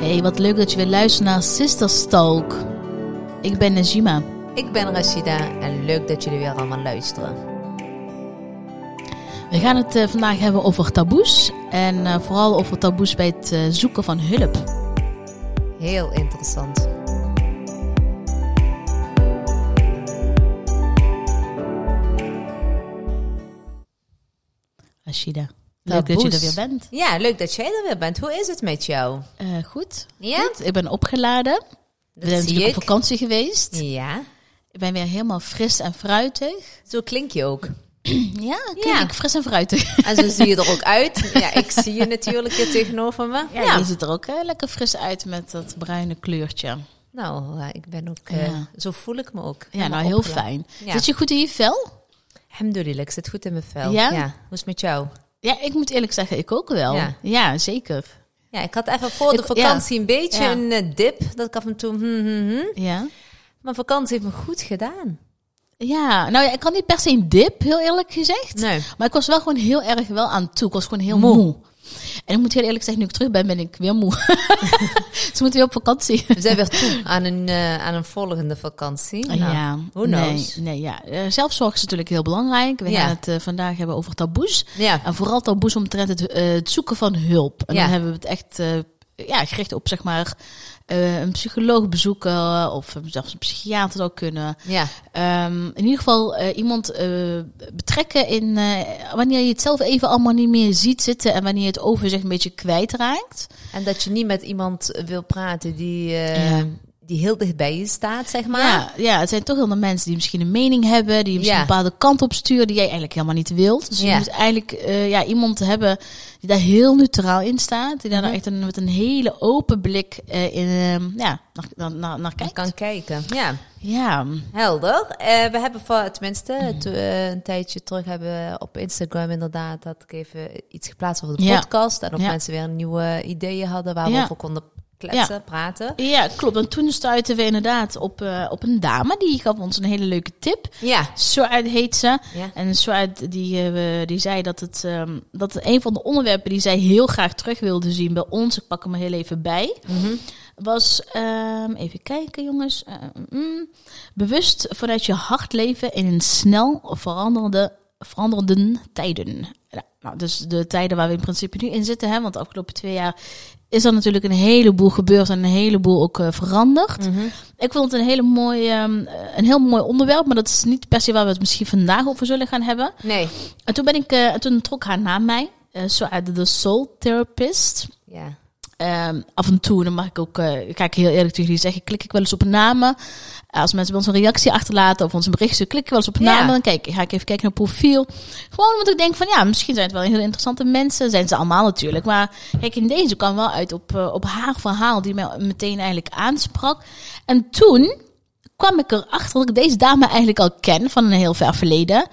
Hey, wat leuk dat je weer luistert naar Sisters Talk. Ik ben Najima. Ik ben Rashida en leuk dat jullie weer allemaal luisteren. We gaan het eh, vandaag hebben over taboes. En eh, vooral over taboes bij het eh, zoeken van hulp. Heel interessant. Rashida, leuk dat je er weer bent. Ja, leuk dat jij er weer bent. Hoe is het met jou? Eh, goed. Ja? Goed. Ik ben opgeladen. We zijn natuurlijk op ik. vakantie geweest. Ja, Ik ben weer helemaal fris en fruitig. zo klink je ook. Ja, klink Ja. ik fris en fruitig. En zo zie je er ook uit. Ja, ik zie je natuurlijk hier tegenover me. Ja, je ziet er ook lekker fris uit met dat bruine kleurtje. Nou, eh, ik ben ook... eh. Zo voel ik me ook. Ja, nou heel opgeladen. fijn. Zit je goed in je vel? Alhamdulillah, ik zit goed in mijn vel. Ja? Hoe is het met jou? Ja, ik moet eerlijk zeggen, ik ook wel. Ja, Ja. zeker. Ja, ik had even voor de Ik- vakantie een beetje Ja. een eh, dip. Dat ik af en toe... Hmm, hmm, hmm. Ja. Maar vakantie heeft me goed gedaan. Ja, nou ja, ik had niet per se een dip, heel eerlijk gezegd. Nee. Maar ik was wel gewoon heel erg wel aan toe. Ik was gewoon heel Moe. moe. En ik moet heel eerlijk zeggen, nu ik terug ben, ben ik weer moe. Ze moeten weer op vakantie. We zijn weer toe aan een, eh, aan een volgende vakantie. Nou, ja, who nee, knows? nee, ja. Eh, zelfzorg is natuurlijk heel belangrijk. We Ja. gaan het eh, vandaag hebben over taboes. Ja. En vooral taboes omtrent het, het zoeken van hulp. En Ja. dan hebben we het echt ja, gericht op zeg maar eh, een psycholoog bezoeken of zelfs een psychiater zou kunnen. Ja. Ehm, in ieder geval eh, iemand eh, betrekken in eh, wanneer je het zelf even allemaal niet meer ziet zitten en wanneer je het overzicht een beetje kwijtraakt. En dat je niet met iemand wil praten die, eh, Ja. Die heel dicht bij je staat, zeg maar. Ja, ja, het zijn toch heel veel mensen die misschien een mening hebben, die misschien Ja. een bepaalde kant op sturen die jij eigenlijk helemaal niet wilt. Dus je Ja. moet eigenlijk eh, ja, iemand hebben die daar heel neutraal in staat, die daar Mhm. echt een, met een hele open blik eh, in, ehm, ja, naar, naar, naar, kijkt. kan kijken. Ja, Ja, helder. Eh, we hebben voor, tenminste, Mhm. to- eh, een tijdje terug hebben op Instagram inderdaad dat ik even iets geplaatst over de podcast. En of mensen weer nieuwe ideeën hadden waar we over konden kletsen, praten. ja, klopt. En toen stuitten we inderdaad op, eh, op een dame, die gaf ons een hele leuke tip. Ja. Suad heet ze. Ja. En Suad die, eh, die zei dat het, ehm, dat een van de onderwerpen die zij heel graag terug wilde zien bij ons, ik pak hem er heel even bij, Mhm. was, ehm, even kijken jongens, Eh, mm, bewust vanuit je hart leven in een snel veranderende, veranderende tijden. Ja, nou, dus de tijden waar we in principe nu in zitten, hè, want de afgelopen twee jaar is er natuurlijk een heleboel gebeurd en een heleboel ook eh, veranderd. Mhm. Ik vond het een, hele mooi, ehm, een heel mooi onderwerp, maar dat is niet per se waar we het misschien vandaag over zullen gaan hebben. Nee. En toen, ben ik, en toen trok haar naar mij, uit de Soul Therapist. Ja. Ehm, af en toe, dan mag ik ook, eh, ik kijk heel eerlijk tegen jullie zeggen, klik ik wel eens op namen. Als mensen bij ons een reactie achterlaten of ons een berichtje, klik ik wel eens op Ja. namen. Dan kijk, ga ik even kijken naar profiel. Gewoon omdat ik denk van, ja, misschien zijn het wel heel interessante mensen. Zijn ze allemaal natuurlijk. Maar kijk, in deze kwam wel uit op, eh, op haar verhaal, die mij meteen eigenlijk aansprak. En toen kwam ik erachter dat ik deze dame eigenlijk al ken van een heel ver verleden.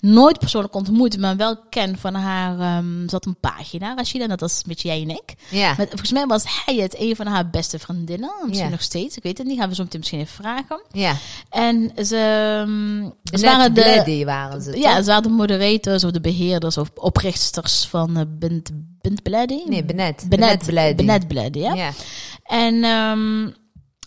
Nooit persoonlijk ontmoet, maar wel ken van haar. ehm ze had een pagina, Rashida, en dat was beetje jij en ik. Ja. Met, volgens mij was hij het een van haar beste vriendinnen. Misschien Ja. nog steeds, ik weet het niet. Gaan we zo meteen misschien even vragen. Ja. En ze, ehm, ze waren de, waren ze, ja, toch? ze waren de moderators of de beheerders of oprichters van eh, Bint, Bint. Nee, Benet. Benet Bledy. Benet Blady, ja. Ja. En ehm,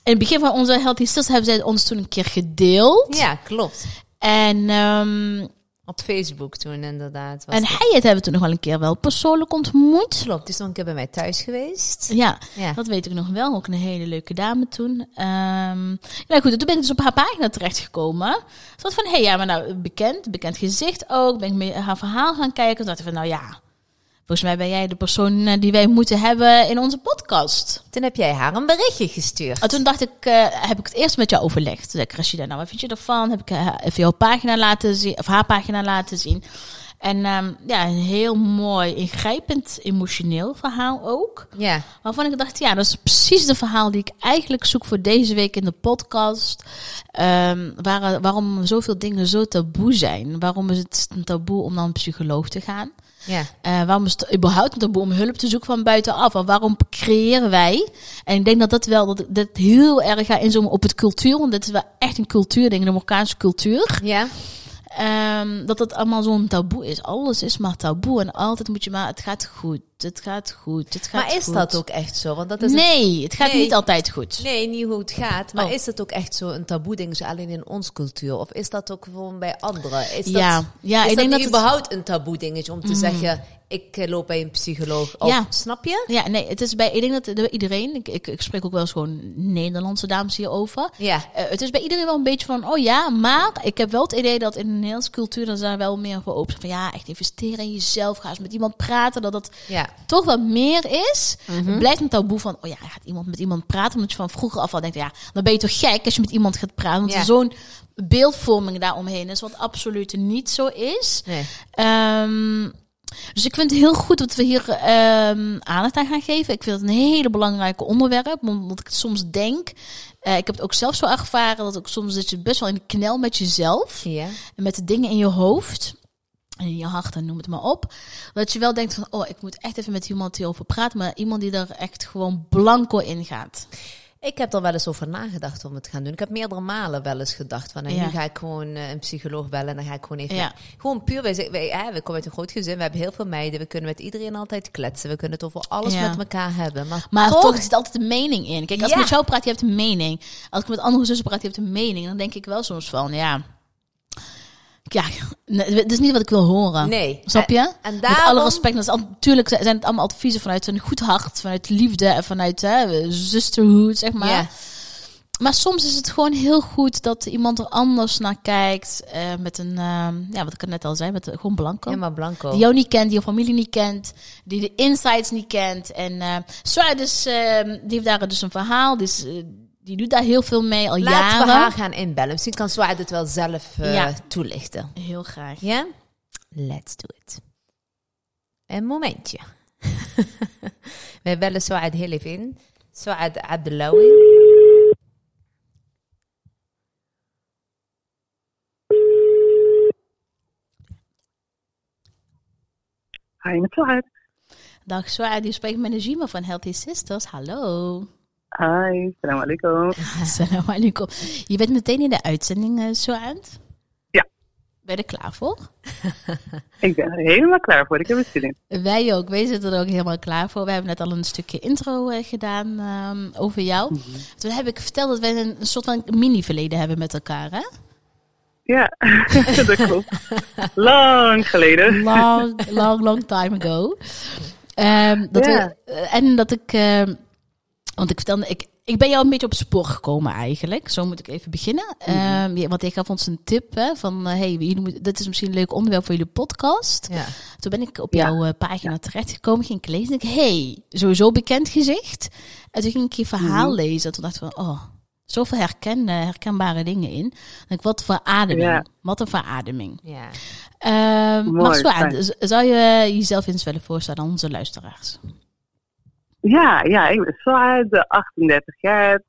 in het begin van onze Healthy Sisters hebben zij ons toen een keer gedeeld. ja, klopt. En, ehm, Op Facebook toen inderdaad. Was en dat. hij het hebben we toen nog wel een keer wel persoonlijk ontmoet. Klopt, die is nog een keer bij mij thuis geweest. Ja, Ja. dat weet ik nog wel. Ook een hele leuke dame toen. Ja, goed, toen ben ik dus op haar pagina terechtgekomen. Ze was van, hé, hey, ja, maar nou, bekend, bekend gezicht ook. Ben ik mee haar verhaal gaan kijken. Toen dacht ik van, nou ja, volgens mij ben jij de persoon eh, die wij moeten hebben in onze podcast. Toen heb jij haar een berichtje gestuurd. En toen dacht ik, eh, heb ik het eerst met jou overlegd. Toen zei ik, nou, wat vind je ervan? Heb ik eh, even jouw pagina laten zien, of haar pagina laten zien. En ehm, ja, een heel mooi, ingrijpend, emotioneel verhaal ook. Ja, Waarvan ik dacht, ja, dat is precies de verhaal die ik eigenlijk zoek voor deze week in de podcast. Waar, waarom zoveel dingen zo taboe zijn. Waarom is het een taboe om naar een psycholoog te gaan? Ja, Eh, waarom is het überhaupt een taboe om hulp te zoeken van buitenaf? En waarom creëren wij? En ik denk dat dat wel dat, dat heel erg gaat inzoomen op het cultuur. Want dit is wel echt een cultuurding, de Marokkaanse cultuur. ja. Ehm, dat het allemaal zo'n taboe is. Alles is maar taboe. En altijd moet je maar, het gaat goed. Het gaat goed, het gaat Maar is goed. dat ook echt zo? Want dat is Nee, het gaat Nee. niet altijd goed. Nee, niet hoe het gaat. Maar Oh. is het ook echt zo een taboe ding alleen in onze cultuur? Of is dat ook gewoon bij anderen? Is dat, Ja, ja, is ik dat denk dat het- überhaupt een taboe dingetje om te zeggen... ik eh, loop bij een psycholoog? Of, Ja. Snap je? Ja, nee, het is bij, ik denk dat iedereen, ik, ik, ik spreek ook wel eens gewoon Nederlandse dames hierover. Ja. Eh, het is bij iedereen wel een beetje van, oh ja, maar ik heb wel het idee dat in de Nederlandse cultuur dan zijn wel meer voor open. Van ja, echt investeren in jezelf, ga eens met iemand praten, dat dat Ja. Toch wat meer is. Mhm. Het blijft een taboe van, oh ja, gaat iemand met iemand praten, omdat je van vroeger af al denkt, ja, dan ben je toch gek als je met iemand gaat praten, want Ja. er zo'n beeldvorming daaromheen is, wat absoluut niet zo is. Nee. Ehm, dus ik vind het heel goed dat we hier ehm, aandacht aan gaan geven. Ik vind het een hele belangrijke onderwerp, omdat ik soms denk, eh, ik heb het ook zelf zo ervaren, dat ook soms zit je best wel in de knel met jezelf Ja. en met de dingen in je hoofd. In je hart, en noem het maar op. Dat je wel denkt van, oh, ik moet echt even met iemand hierover praten. Maar iemand die er echt gewoon blanco in gaat. Ik heb er wel eens over nagedacht om het te gaan doen. Ik heb meerdere malen wel eens gedacht van... nou, Ja. nu ga ik gewoon eh, een psycholoog bellen en dan ga ik gewoon even... Ja. Gewoon puur, wij, wij, we komen uit een groot gezin, we hebben heel veel meiden. We kunnen met iedereen altijd kletsen. We kunnen het over alles met elkaar hebben. Maar, Maar toch, toch zit altijd een mening in. Kijk, als ik met jou praat, je hebt een mening. Als ik met andere zussen praat, je hebt een mening. Dan denk ik wel soms van, ja... Ja, nee, het is niet wat ik wil horen. Nee. Snap je? En, en Met alle respect. Dat is al- natuurlijk zijn het allemaal adviezen vanuit een goed hart, vanuit liefde en vanuit hè, sisterhood, zeg maar. Maar soms is het gewoon heel goed dat iemand er anders naar kijkt. eh, met een, ehm, ja, wat ik net al zei, met een- gewoon blanco. Ja, maar Blanco. Die jou niet kent, die je familie niet kent, die de insights niet kent. En eh Swaar dus, ehm, die heeft daar dus een verhaal. Dus, eh, die doet daar heel veel mee al Laten jaren. we haar gaan inbellen. Misschien kan Zwaard het wel zelf eh, Ja. toelichten. Heel graag. Ja? Let's do it. Een momentje. Wij bellen Zwaard heel even in. Zwaard Abdelawi. Hi, met. Dag Swaar, die spreekt met Najima van Healthy Sisters. Hallo. Hi, salam alaikum. Assalamu alaikum. Je bent meteen in de uitzending, uh, Suad? Ja. Ben je er klaar voor? Ik ben er helemaal klaar voor. Ik heb er zin in. Wij ook. Wij zitten er ook helemaal klaar voor. We hebben net al een stukje intro eh, gedaan ehm, over jou. Toen heb ik verteld dat wij een, een soort van mini-verleden hebben met elkaar, hè? Ja, dat klopt. Lang geleden. Long, long, long time ago. Ehm, dat we, eh, en dat ik... ehm, want ik vertelde... Ik, ik ben jou een beetje op het spoor gekomen eigenlijk. Zo moet ik even beginnen. Ehm, ja, want ik gaf ons een tip hè, van... eh, hey, jullie dit is misschien een leuk onderwerp voor jullie podcast. Ja. Toen ben ik op Ja. jouw eh, pagina terechtgekomen, ging ik lezen. En ik, hey, sowieso bekend gezicht. En toen ging ik je verhaal Mhm. lezen. Toen dacht ik van, oh, zoveel herken, eh, herkenbare dingen in. Ik, wat verademing. Ja. Wat een verademing. ja. Ehm Mooi, maar Swaar, fijn. z- zou je jezelf eens willen voorstellen aan onze luisteraars? Ja, ja, ik ben Suad, 38 jaar.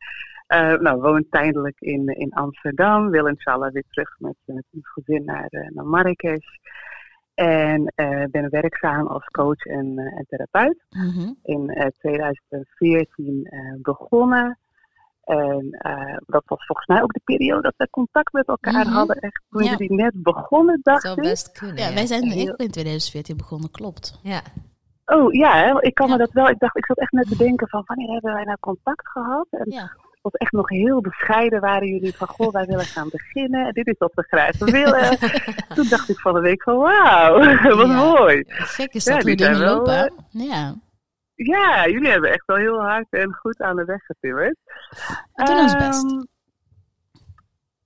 Eh nou, woon tijdelijk in, in Amsterdam. Wil inshallah weer terug met, met ons gezin naar, eh, naar Marrakesh. En eh, ben werkzaam als coach en, eh, en therapeut. Mhm. in eh, 2014 eh, begonnen. En eh, dat was volgens mij ook de periode dat we contact met elkaar Mhm. hadden. Echt toen Ja. we die net begonnen, dacht Zou ik. best kunnen. Ja, Ja, wij zijn Heel- in 2014 begonnen, klopt. Ja. Oh ja, ik kan Ja. me dat wel. Ik dacht, ik zat echt net te denken van wanneer hebben wij nou contact gehad? En Ja. was echt nog heel bescheiden waren jullie van goh, wij willen gaan beginnen. En dit is wat we graag willen. toen dacht ik van de week van wauw, wat Ja. mooi. Gek is dat hoe dingen wel, lopen. hè? eh, Ja, Ja, jullie hebben echt wel heel hard en goed aan de weg getimmerd. we doen ons best.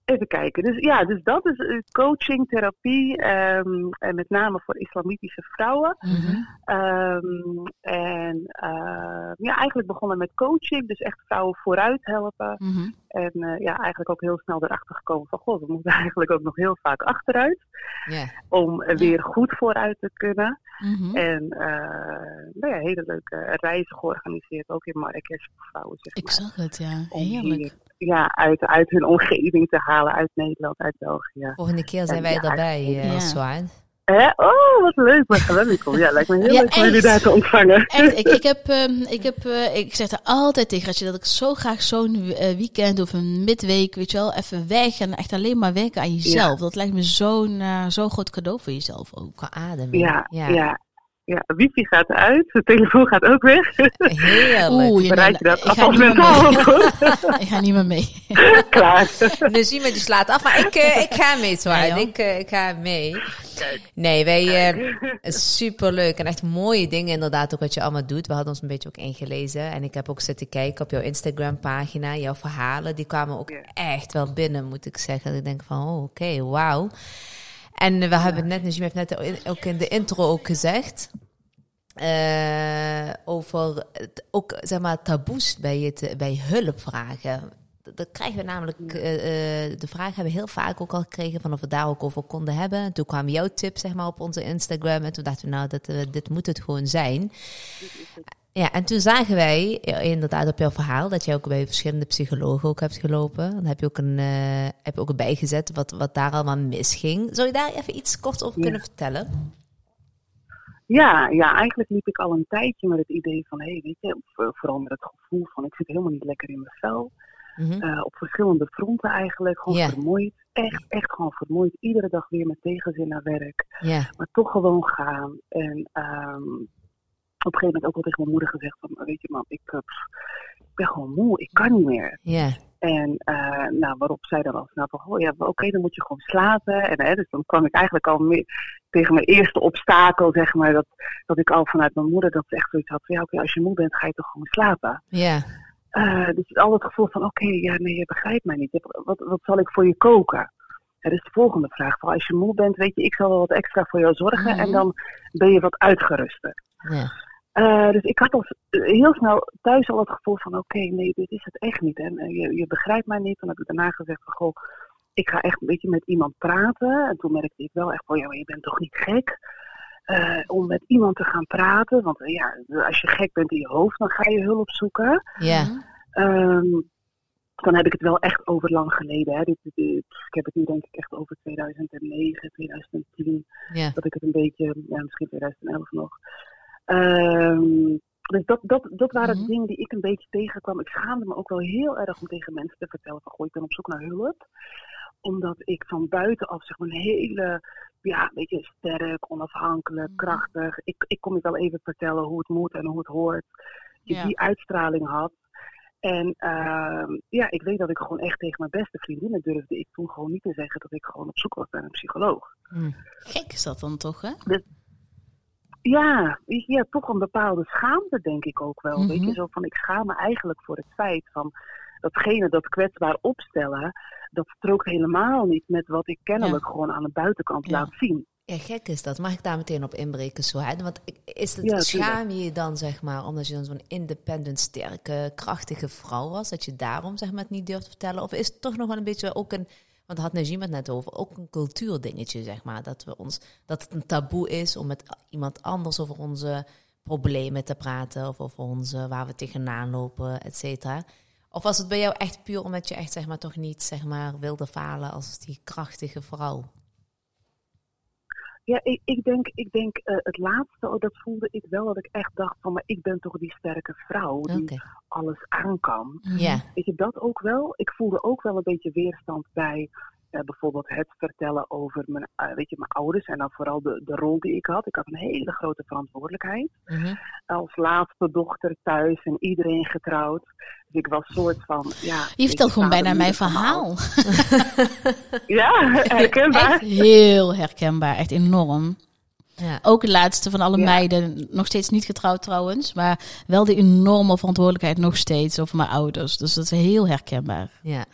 Ehm, Even kijken. Dus ja, dus dat is eh, coaching, therapie. ehm, en met name voor islamitische vrouwen. Mhm. Ehm, en eh, ja, eigenlijk begonnen met coaching. Dus echt vrouwen vooruit helpen. Mhm. En eh, ja, eigenlijk ook heel snel erachter gekomen van... God, we moeten eigenlijk ook nog heel vaak achteruit. Ja. Om weer goed vooruit te kunnen. Mhm. En eh, nou ja, hele leuke reizen georganiseerd. Ook in Marrakesh voor vrouwen, zeg Ik zag het, ja. Heerlijk. Ja, uit, uit hun omgeving te halen. Uit Nederland, uit België. Volgende keer zijn wij Ja, erbij, eh ja. Zwaard. Hè? Oh, wat leuk. Wat geweldig. Ja, lijkt me heel Ja, leuk om jullie daar te ontvangen. Echt, ik, ik heb, ehm, ik heb, eh, ik zeg er altijd tegen Ratje dat ik zo graag zo'n eh, weekend of een midweek, weet je wel, even weg en echt alleen maar werken aan jezelf. Dat lijkt me zo'n, eh, zo'n groot cadeau voor jezelf ook. Qua ademing. Ja, ja. ja. Ja, wifi gaat uit, de telefoon gaat ook weg. Heerlijk. Oeh, je Bereid je dat ik ga niet mee. ik ga niet meer mee. Klaar. Dus iemand die slaat af. Maar ik, eh, ik ga mee, Zwaar. Nee, joh. ik, eh, ik ga mee. Nee, wij... eh super leuk. En echt mooie dingen inderdaad ook wat je allemaal doet. We hadden ons een beetje ook ingelezen. En ik heb ook zitten kijken op jouw Instagram pagina. Jouw verhalen, die kwamen ook Ja. echt wel binnen, moet ik zeggen. Ik denk van, oh, oké, wauw. En we hebben net, Najim heeft net ook in de intro ook gezegd. eh, over het, ook zeg maar taboes bij, het, bij hulp vragen. Dat krijgen we namelijk, eh, eh, de vraag hebben we heel vaak ook al gekregen van of we daar ook over konden hebben. En toen kwam jouw tip zeg maar op onze Instagram en toen dachten we nou, dat, dit moet het gewoon zijn. Ja, en toen zagen wij eh, inderdaad op jouw verhaal dat je ook bij verschillende psychologen ook hebt gelopen. Dan heb je ook een, eh, heb je ook bijgezet wat, wat daar allemaal misging. Zou je daar even iets kort over Ja. kunnen vertellen? Ja, ja, eigenlijk liep ik al een tijdje met het idee van, hé, hey, weet je, vooral met het gevoel van, ik zit helemaal niet lekker in mijn vel. Mhm. Eh, op verschillende fronten eigenlijk, gewoon vermoeid. Echt, echt gewoon vermoeid. Iedere dag weer met tegenzin naar werk. Maar toch gewoon gaan. En ehm, op een gegeven moment ook wel tegen mijn moeder gezegd van, weet je ik, eh, pff, ik ben gewoon moe, ik kan niet meer. ja, En eh, nou, waarop zij dan al snel van, oh ja, oké, dan moet je gewoon slapen. En hè, dus dan kwam ik eigenlijk al tegen mijn eerste obstakel, zeg maar, dat, dat ik al vanuit mijn moeder dat echt zoiets had van, ja, oké, als je moe bent, ga je toch gewoon slapen. ja, Eh, dus al het gevoel van, oké, ja, nee, je begrijpt mij niet. Wat, wat zal ik voor je koken? Dat is de volgende vraag. Van, als je moe bent, weet je, ik zal wel wat extra voor jou zorgen Mhm. en dan ben je wat uitgeruster. ja. Eh, dus ik had al s- heel snel thuis al het gevoel van, oké, nee, dit is het echt niet. En eh, je, je begrijpt mij niet. Toen heb ik daarna gezegd van, goh, ik ga echt een beetje met iemand praten. En toen merkte ik wel echt van, ja, maar je bent toch niet gek? Eh, om met iemand te gaan praten. Want eh, ja, als je gek bent in je hoofd, dan ga je hulp zoeken. ja. Ehm, dan heb ik het wel echt over lang geleden. Hè. Dit, dit- dit- ik heb het nu denk ik echt over 2009, 2010 ja. dat ik het een beetje, ja, misschien 2011 nog. Ehm, dus dat, dat, dat waren Mhm. de dingen die ik een beetje tegenkwam. Ik schaamde me ook wel heel erg om tegen mensen te vertellen van, goh, ik ben op zoek naar hulp. Omdat ik van buitenaf zeg maar een hele, ja, beetje sterk, onafhankelijk, Mhm. krachtig. Ik, ik kom je wel even vertellen hoe het moet en hoe het hoort. Je Ja. die uitstraling had. En ehm, ja, ik weet dat ik gewoon echt tegen mijn beste vriendinnen durfde ik toen gewoon niet te zeggen dat ik gewoon op zoek was naar een psycholoog. Hm. Gek is dat dan toch, hè? Ja, ja, toch een bepaalde schaamte denk ik ook wel. Weet Mhm. je, zo van ik schaam me eigenlijk voor het feit van datgene dat kwetsbaar opstellen, dat strookt helemaal niet met wat ik kennelijk gewoon aan de buitenkant Ja. laat zien. Ja, gek is dat. Mag ik daar meteen op inbreken, zo? Hè? Want is het, Ja, schaam je je dan, zeg maar, omdat je dan zo'n independent, sterke, krachtige vrouw was, dat je daarom, zeg maar, het niet durft te vertellen? Of is het toch nog wel een beetje ook een, want had Najim het net over, ook een cultuurdingetje, zeg maar, dat we ons, dat het een taboe is om met iemand anders over onze problemen te praten, of over onze, waar we tegenaan lopen, et cetera. Of was het bij jou echt puur omdat je echt, zeg maar, toch niet, zeg maar, wilde falen als die krachtige vrouw? Ja, ik, ik denk, ik denk eh, het laatste, oh, dat voelde ik wel dat ik echt dacht van, maar ik ben toch die sterke vrouw die alles aan kan. Ja. Weet je, dat ook wel. Ik voelde ook wel een beetje weerstand bij eh, bijvoorbeeld het vertellen over mijn, eh, weet je, mijn ouders. En dan vooral de, de rol die ik had. Ik had een hele grote verantwoordelijkheid. Mhm. Als laatste dochter thuis en iedereen getrouwd. Dus ik was soort van, ja... Je vertelt gewoon bijna mijn verhaal. Ja, herkenbaar. Echt heel herkenbaar, echt enorm. Ja. Ook de laatste van alle Ja. meiden, nog steeds niet getrouwd trouwens, maar wel die enorme verantwoordelijkheid nog steeds over mijn ouders. Dus dat is heel herkenbaar. Ja.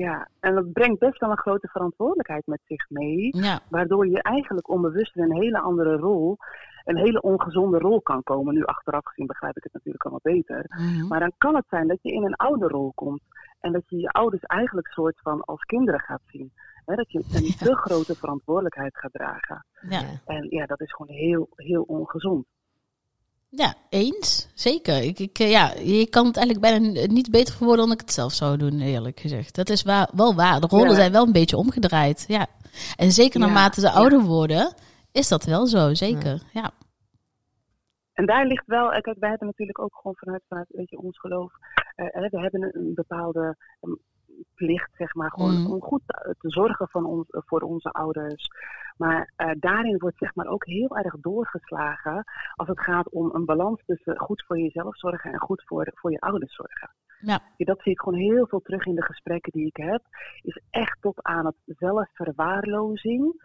Ja, en dat brengt best wel een grote verantwoordelijkheid met zich mee. Ja, Waardoor je eigenlijk onbewust in een hele andere rol, een hele ongezonde rol kan komen. Nu achteraf gezien begrijp ik het natuurlijk allemaal beter. Mhm. Maar dan kan het zijn dat je in een ouderrol komt. En dat je je ouders eigenlijk soort van als kinderen gaat zien. Hè, dat je een te grote verantwoordelijkheid gaat dragen. Ja. En ja, dat is gewoon heel, heel ongezond. Ja, eens. Zeker. Ik, ik, eh, ja, je kan het eigenlijk bijna niet beter verwoorden dan ik het zelf zou doen, eerlijk gezegd. Dat is waar, wel waar. De rollen Ja. zijn wel een beetje omgedraaid. Ja. En zeker naarmate ze ouder worden, is dat wel zo, zeker. Ja. En daar ligt wel, eh, kijk, wij hebben natuurlijk ook gewoon vanuit, vanuit weet je, ons geloof, eh, we hebben een, een bepaalde, een, plicht, zeg maar, gewoon Mm. om goed te, zorgen van ons, voor onze ouders. Maar eh, daarin wordt zeg maar ook heel erg doorgeslagen als het gaat om een balans tussen goed voor jezelf zorgen en goed voor, voor je ouders zorgen. Ja. Ja, Dat zie ik gewoon heel veel terug in de gesprekken die ik heb. Is echt tot aan het zelfverwaarlozing.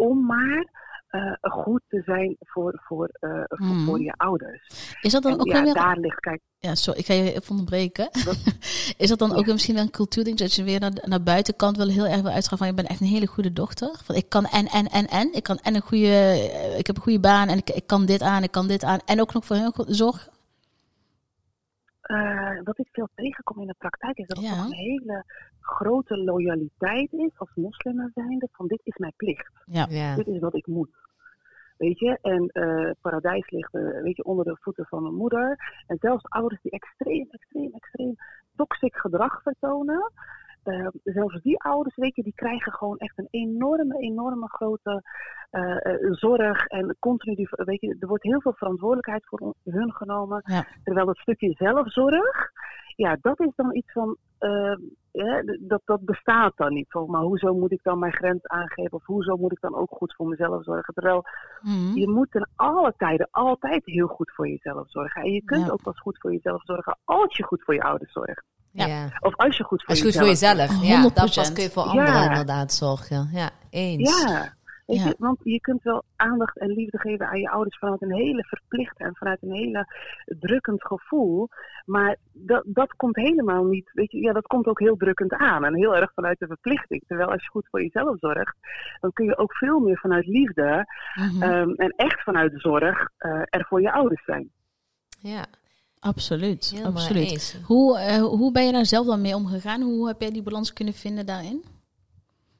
Om maar eh, goed te zijn voor, voor, eh, voor, Mhm. voor je ouders. Is dat dan En ook ja, weer... daar ligt, kijk, Ja, sorry, ik ga je even onderbreken. Is dat dan ook weer misschien wel een cultuurding dat je weer naar, naar buitenkant wel heel erg wil uitgaan van je bent echt een hele goede dochter? Van ik kan en, en, en, en. Ik kan en een goede, eh, ik heb een goede baan en ik, ik kan dit aan, ik kan dit aan. En ook nog voor hun zorgen. Eh, wat ik veel tegenkom in de praktijk is dat het Ja. toch een hele grote loyaliteit is als moslim zijnde van dit is mijn plicht. Ja. Ja. Dit is wat ik moet. Weet je, en eh, paradijs ligt eh, weet je, onder de voeten van mijn moeder. En zelfs ouders die extreem, extreem, extreem toxic gedrag vertonen. Eh, zelfs die ouders, weet je, die krijgen gewoon echt een enorme, enorme grote eh, eh, zorg. En continu, die, weet je, er wordt heel veel verantwoordelijkheid voor hun genomen. Ja. Terwijl dat stukje zelfzorg, ja, dat is dan iets van, eh, ja, d- dat, dat bestaat dan niet. Van, maar hoezo moet ik dan mijn grens aangeven? Of hoezo moet ik dan ook goed voor mezelf zorgen? Terwijl Mhm. je moet ten alle tijden altijd heel goed voor jezelf zorgen. En je kunt Ja. ook pas goed voor jezelf zorgen als je goed voor je ouders zorgt. Ja. Of als je goed voor is goed jezelf voor jezelf. zorgt. Ja, dan 100%. pas kun je voor Ja. anderen inderdaad zorgen. Ja, eens. Ja. Weet Ja. Je, want je kunt wel aandacht en liefde geven aan je ouders vanuit een hele verplichte en vanuit een hele drukkend gevoel. Maar dat, dat komt helemaal niet, weet je, ja, dat komt ook heel drukkend aan en heel erg vanuit de verplichting. Terwijl als je goed voor jezelf zorgt, dan kun je ook veel meer vanuit liefde Mhm. ehm, en echt vanuit zorg eh, er voor je ouders zijn. Ja, Absoluut, helemaal absoluut. eens. Hoe, eh, hoe ben je daar zelf dan mee omgegaan? Hoe heb jij die balans kunnen vinden daarin?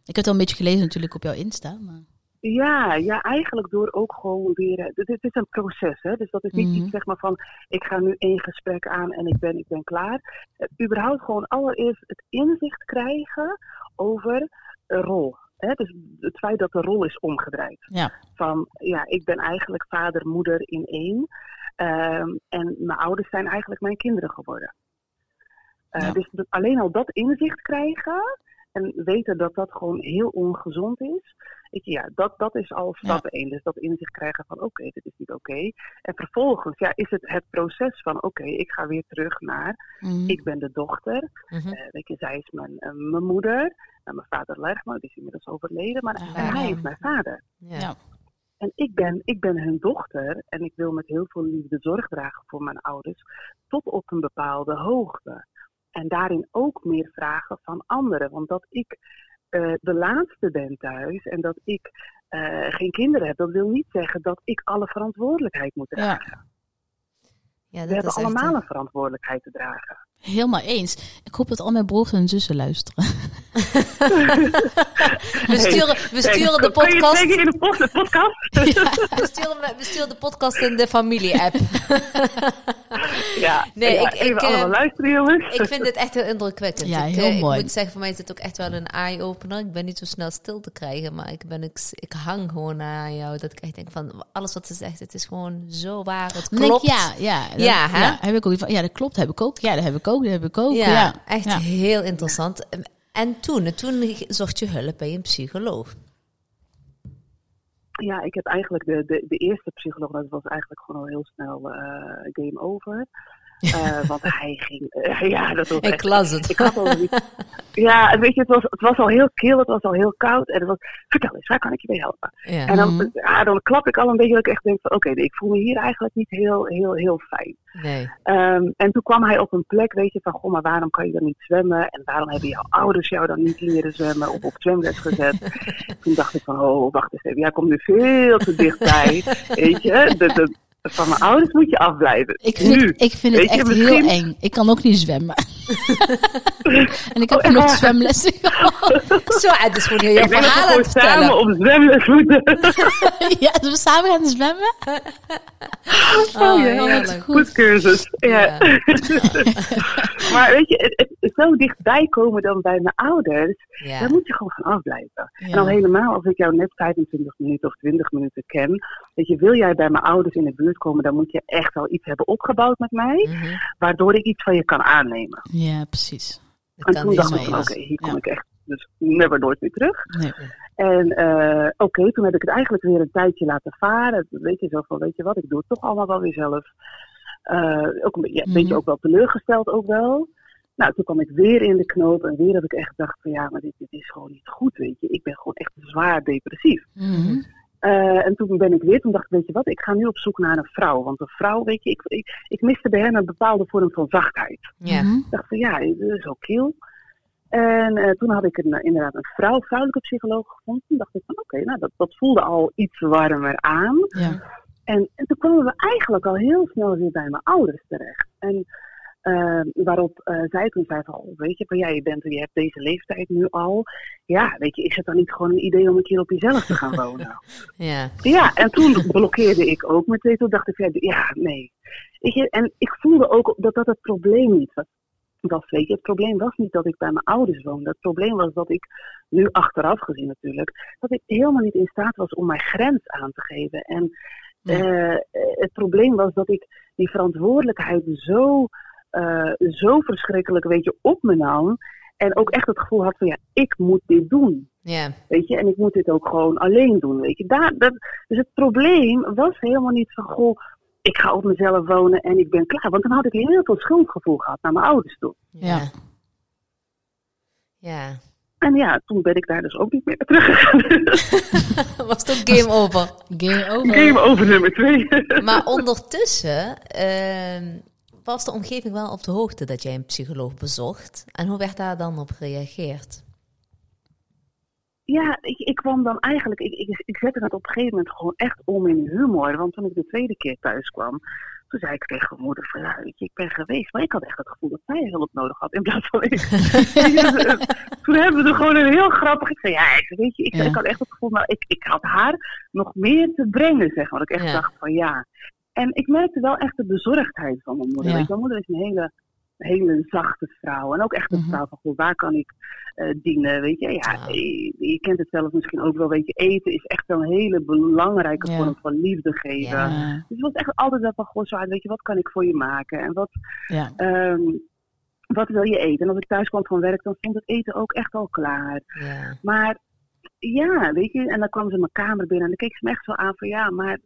Ik heb het al een beetje gelezen natuurlijk op jouw Insta. Maar... Ja, ja, eigenlijk door ook gewoon weer. eh, Dit, dit is een proces, hè? Dus dat is niet Mhm. iets zeg maar van. Ik ga nu één gesprek aan en ik ben, ik ben klaar. Eh, überhaupt gewoon allereerst het inzicht krijgen over een rol. Hè? Dus het feit dat de rol is omgedraaid. Ja. Van ja, ik ben eigenlijk vader, moeder in één. Ehm, en mijn ouders zijn eigenlijk mijn kinderen geworden. Eh, Ja. Dus dat- alleen al dat inzicht krijgen en weten dat dat gewoon heel ongezond is. Je, ja, dat, dat is al stap één. Dus dat inzicht krijgen van oké, dit is niet oké. En vervolgens ja, is het het proces van oké, ik ga weer terug naar Mhm. ik ben de dochter. Mhm. Eh, weet je, zij is mijn, eh, mijn moeder. En mijn vader Lergman, die is inmiddels overleden. Maar Ja. en hij is mijn vader. Ja. Ja. En ik ben, ik ben hun dochter en ik wil met heel veel liefde zorg dragen voor mijn ouders tot op een bepaalde hoogte. En daarin ook meer vragen van anderen. Want dat ik eh, de laatste ben thuis en dat ik eh, geen kinderen heb, dat wil niet zeggen dat ik alle verantwoordelijkheid moet dragen. Ja, We dat hebben is echt allemaal een- een verantwoordelijkheid te dragen. Helemaal eens. Ik hoop dat al mijn broers en zussen luisteren. We sturen, we sturen de podcast. in de pod- de podcast? We sturen, we sturen de podcast in de familie-app. ja, Nee, ja, ik- even ik, eh, allemaal luisteren jongens. Ik vind dit echt heel indrukwekkend. Ja, ik, heel eh, mooi. Ik moet zeggen, voor mij is het ook echt wel een eye-opener. Ik ben niet zo snel stil te krijgen, maar ik, ben, ik, ik hang gewoon aan jou. Dat ik echt denk van, alles wat ze zegt, het is gewoon zo waar. Het klopt. ik, ja, ja, dat- Ja, heb ik ook. Ja, dat klopt. Heb ik ook. Ja, dat heb ik ook. Dat heb ik ook. Ja, Ja, echt Ja. heel interessant. En toen, toen zocht je hulp bij een psycholoog. Ja, ik heb eigenlijk de, de, de eerste psycholoog, dat was eigenlijk gewoon al heel snel eh, game over. Eh, want hij ging, eh, ja, dat was Ik echt... las het. Ik had al ja, weet je, het was, het was al heel kil, het was al heel koud. En het was, vertel eens, waar kan ik je bij helpen? Ja. En dan, Mhm. ja, dan klap ik al een beetje dat ik echt denk van, oké, ik voel me hier eigenlijk niet heel, heel, heel fijn. Nee. Ehm, en toen kwam hij op een plek, weet je, van, goh, maar waarom kan je dan niet zwemmen? En waarom hebben jouw ouders jou dan niet leren zwemmen of op zwemles gezet? toen dacht ik van, oh, wacht eens even, jij komt nu veel te dichtbij. weet je, de, de, van mijn ouders moet je afblijven. Ik vind, nu. ik vind het Weet je, echt misschien- heel eng. Ik kan ook niet zwemmen. en ik heb Oh, echt nog waar? zwemlessen gehad. Zo, het is gewoon heel jouw verhaal aan het vertellen. samen op zwemles moeten. ja, dus we samen gaan zwemmen. Oh, ja. heerlijk. Goed cursus. Ja. Ja. maar weet je, het, het, zo dichtbij komen dan bij mijn ouders, Ja. daar moet je gewoon van afblijven. En al helemaal als ik jou net 25 minuten of 20 minuten ken. Weet je, wil jij bij mijn ouders in de buurt komen, dan moet je echt al iets hebben opgebouwd met mij. Mhm. Waardoor ik iets van je kan aannemen. Ja, precies. En kan toen dacht ik van, oké, hier kom Ja. ik echt dus never nooit meer terug. Nee. En eh, oké, toen heb ik het eigenlijk weer een tijdje laten varen. Weet je, zo van, weet je wat, ik doe het toch allemaal wel weer zelf. Eh, ook een, beetje Mhm. ook wel teleurgesteld ook wel. Nou, toen kwam ik weer in de knoop en weer heb ik echt gedacht van ja, maar dit, dit is gewoon niet goed, weet je. Ik ben gewoon echt zwaar depressief. Mhm. Eh, en toen ben ik weer, toen dacht ik, weet je wat, ik ga nu op zoek naar een vrouw. Want een vrouw, weet je, ik, ik, ik miste bij hen een bepaalde vorm van zachtheid. Ja. Mhm. Ik dacht van ja, dat is ook kil. En eh, toen had ik een, eh, inderdaad een vrouw, vrouwelijke psycholoog gevonden. Toen dacht ik van oké, nou dat, dat voelde al iets warmer aan. Ja. En, en toen kwamen we eigenlijk al heel snel weer bij mijn ouders terecht. En eh, waarop eh, zij toen zei van, oh, weet je, van ja, je, bent, je hebt deze leeftijd nu al. Ja, weet je, is het dan niet gewoon een idee om een keer op jezelf te gaan wonen? Ja. Ja, en toen blokkeerde ik ook meteen. Toen dacht ik, ja, ja nee. Weet je, en ik voelde ook dat dat het probleem niet was. was. Weet je, het probleem was niet dat ik bij mijn ouders woonde. Het probleem was dat ik, nu achteraf gezien natuurlijk, dat ik helemaal niet in staat was om mijn grens aan te geven. En Ja. eh, het probleem was dat ik die verantwoordelijkheid zo, eh, zo verschrikkelijk, weet je, op me nam. En ook echt het gevoel had van, ja, ik moet dit doen. Ja. Weet je, en ik moet dit ook gewoon alleen doen. Weet je, Daar, dat, dus het probleem was helemaal niet van, goh, ik ga op mezelf wonen en ik ben klaar. Want dan had ik heel veel schuldgevoel gehad naar mijn ouders toe. Ja. Ja. En ja, toen ben ik daar dus ook niet meer teruggegaan. Was het ook game over. Game over. Game over nummer twee. Maar ondertussen ehm, was de omgeving wel op de hoogte dat jij een psycholoog bezocht. En hoe werd daar dan op gereageerd? Ja, ik, ik kwam dan eigenlijk, ik, ik, ik zette het op een gegeven moment gewoon echt om in humor. Want toen ik de tweede keer thuis kwam, toen zei ik tegen mijn moeder van ja, ik ben geweest. Maar ik had echt het gevoel dat zij hulp nodig had in plaats van ik. toen hebben we er gewoon een heel grappig, ik zei ja, ik, weet je, ik, Ja. ik had echt het gevoel, nou, ik, ik had haar nog meer te brengen, zeg maar. Dat ik echt Ja. dacht van ja. En ik merkte wel echt de bezorgdheid van mijn moeder. Ja. Mijn moeder is een hele, hele zachte vrouw. En ook echt een Mhm. vrouw van, goh, waar kan ik eh, dienen, weet je. Ja, Ja. Je, je kent het zelf misschien ook wel, weet je. Eten is echt wel een hele belangrijke Ja. vorm van liefde geven. Ja. Dus het was echt altijd wel van, goh, zo weet je, wat kan ik voor je maken? En wat, ehm, wat wil je eten? En als ik thuis kwam van werk, dan stond het eten ook echt al klaar. Ja. Maar ja, weet je, en dan kwam ze in mijn kamer binnen en dan keek ze me echt zo aan van, ja, maar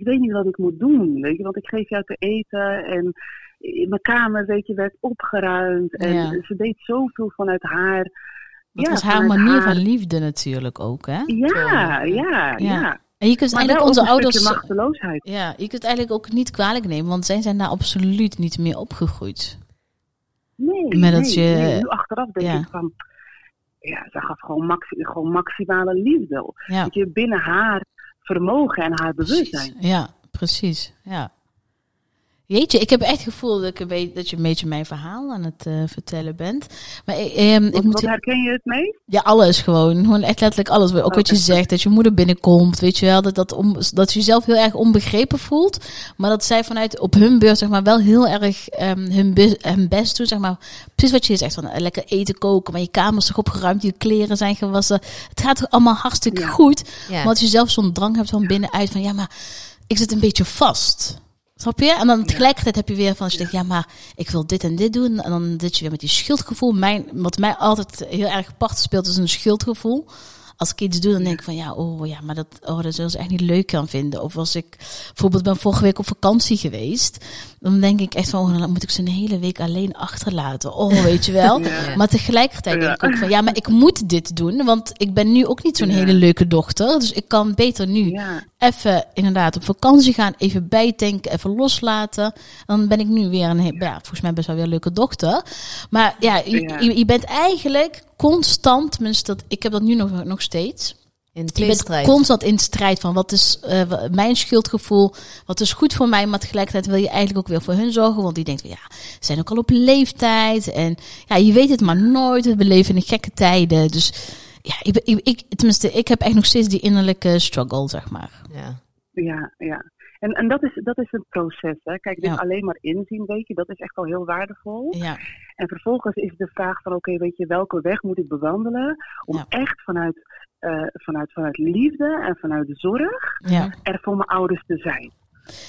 ik weet niet wat ik moet doen, weet je. Want ik geef jou te eten en in mijn kamer, weet je, werd opgeruimd. En Ja. ze deed zoveel vanuit haar. Dat ja, was haar manier haar- van liefde natuurlijk ook, hè? Ja, Ja. ja, ja. En je kunt Maar eigenlijk onze ouders... machteloosheid. Ja, je kunt eigenlijk ook niet kwalijk nemen, want zij zijn daar absoluut niet meer opgegroeid. Nee, Maar dat je- nee. Nu achteraf denk ja. ik van... Ja, ze gaf gewoon, maxi gewoon maximale liefde. Ja, Dat je binnen haar vermogen en haar bewustzijn. Ja, precies. Ja. Jeetje, ik heb echt het gevoel dat, ik een beetje, dat je een beetje mijn verhaal aan het eh, vertellen bent. Maar ik, ehm, ik Wat, moet... wat herken je het mee? Ja, alles gewoon. Gewoon echt letterlijk alles. Ook wat je zegt, dat je moeder binnenkomt, weet je wel. Dat, dat, om, dat je jezelf heel erg onbegrepen voelt. Maar dat zij vanuit op hun beurt, zeg maar, wel heel erg ehm, hun, be- hun best doen. Zeg maar, precies wat je zegt, van eh, lekker eten koken. Maar je kamer is toch opgeruimd, je kleren zijn gewassen. Het gaat toch allemaal hartstikke Ja. goed. Ja. Maar dat je zelf zo'n drang hebt van binnenuit van, ja, maar ik zit een beetje vast. Snap je? En dan tegelijkertijd heb je weer van, als je denkt, ja, maar ik wil dit en dit doen. En dan zit je weer met die schuldgevoel. Mijn, wat mij altijd heel erg part speelt, is een schuldgevoel. Als ik iets doe, dan denk ik van, ja, oh ja, maar dat, oh, dat zullen ze echt niet leuk gaan vinden. Of als ik bijvoorbeeld ben vorige week op vakantie geweest, dan denk ik echt van, oh, dan moet ik ze een hele week alleen achterlaten. Oh, weet je wel? Ja. Maar tegelijkertijd denk ik ook van, ja, maar ik moet dit doen, want ik ben nu ook niet zo'n Ja. hele leuke dochter. Dus ik kan beter nu Ja, even inderdaad op vakantie gaan, even bijtanken, even loslaten. Dan ben ik nu weer een, ja, volgens mij best wel weer een leuke dochter. Maar ja, je, je, bent eigenlijk constant, tenminste, dat, ik heb dat nu nog, nog steeds. In Je bent constant in strijd van wat is eh, mijn schuldgevoel, wat is goed voor mij, maar tegelijkertijd wil je eigenlijk ook weer voor hun zorgen, want die denkt van ja, ze zijn ook al op leeftijd en ja, je weet het maar nooit, we leven in gekke tijden, dus ja, ik, ik, ik, tenminste, ik heb echt nog steeds die innerlijke struggle, zeg maar. Ja. ja, ja. En, en dat, is, dat is een proces. Hè. Kijk, dit Ja. alleen maar inzien, weet je, dat is echt al heel waardevol. Ja, En vervolgens is de vraag van, oké, weet je, welke weg moet ik bewandelen om Ja. echt vanuit, eh, vanuit, vanuit liefde en vanuit zorg er voor mijn ouders te zijn.